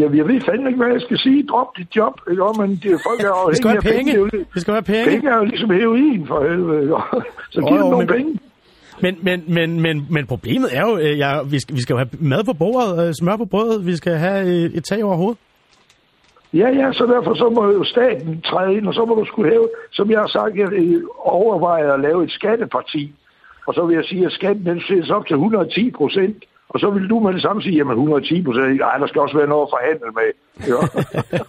jeg, jeg ved fandme ikke, hvad jeg skal sige. Drop dit job, ikke? Men det, folk er jo det skal være penge. penge. Det skal være penge. Penge er jo ligesom heroin, for helvede. Ikke? Så giv dem nogle men, penge. Men, men, men, men, men problemet er jo, øh, ja, vi, skal, vi skal jo have mad på bordet, øh, smør på brødet, vi skal have øh, et tag over hovedet. Ja, ja, så derfor så må jo staten træde ind, og så må du skulle have, som jeg har sagt, jeg overvejer at lave et skatteparti. Og så vil jeg sige, at skatten den sættes op til 110 procent. Og så vil du med det samme sige, jamen 110 procent, nej, der skal også være noget at forhandle med. Ja.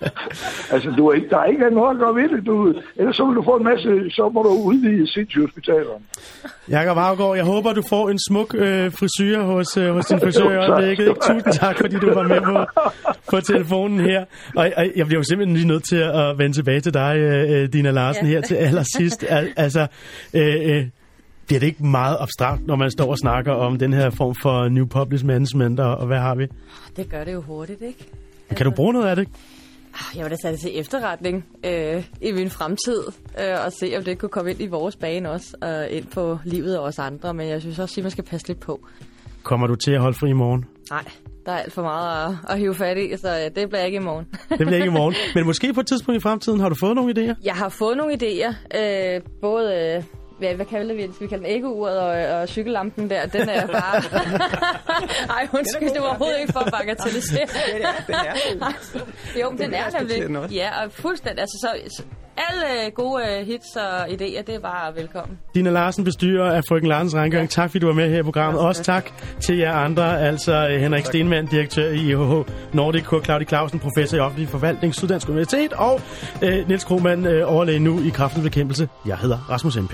altså, du er ikke, der er ikke noget at gøre ved det. Du, ellers så vil du få en masse, så må du udvide sindssygehospitalerne. Jakob Afgaard, jeg håber, du får en smuk øh, frisyr hos, øh, hos din frisør i øjeblikket. Ikke? Tusind tak, fordi du var med på, på telefonen her. Og, og jeg bliver jo simpelthen lige nødt til at vende tilbage til dig, øh, Dina Larsen, ja. her til allersidst. Al, altså, øh, øh, bliver det ikke meget abstrakt, når man står og snakker om den her form for New Public Management, og, og hvad har vi? Det gør det jo hurtigt, ikke? Altså, kan du bruge noget af det? Ah, jeg vil da tage det til efterretning øh, i min fremtid, øh, og se, om det kunne komme ind i vores bane også, og ind på livet af os andre, men jeg synes også, at man skal passe lidt på. Kommer du til at holde fri i morgen? Nej, der er alt for meget at, at hive fat i, så det bliver ikke i morgen. det bliver ikke i morgen. Men måske på et tidspunkt i fremtiden har du fået nogle idéer? Jeg har fået nogle idéer. Øh, både øh, hvad, hvad kalder vi det? Skal vi kalde den æggeuret og, og cykellampen der? Den er bare... Ej, undskyld, det var overhovedet ikke for at den er Jo, men den Det er respekterer den nemlig. også. Ja, og fuldstændig. Altså, så, så alle gode øh, hits og idéer, det er bare velkommen. Dina Larsen, bestyrer af Frøken Larsens Rengøring. Tak, fordi du var med her i programmet. Også tak til jer andre, altså øh, Henrik Stenmann, direktør i IHH Nordic, Kurt Claudi Clausen, professor i offentlig forvaltning, Syddansk Universitet, og øh, Niels Krohmann, øh, overlæge nu i kraftens bekæmpelse. Jeg hedder Rasmus MP.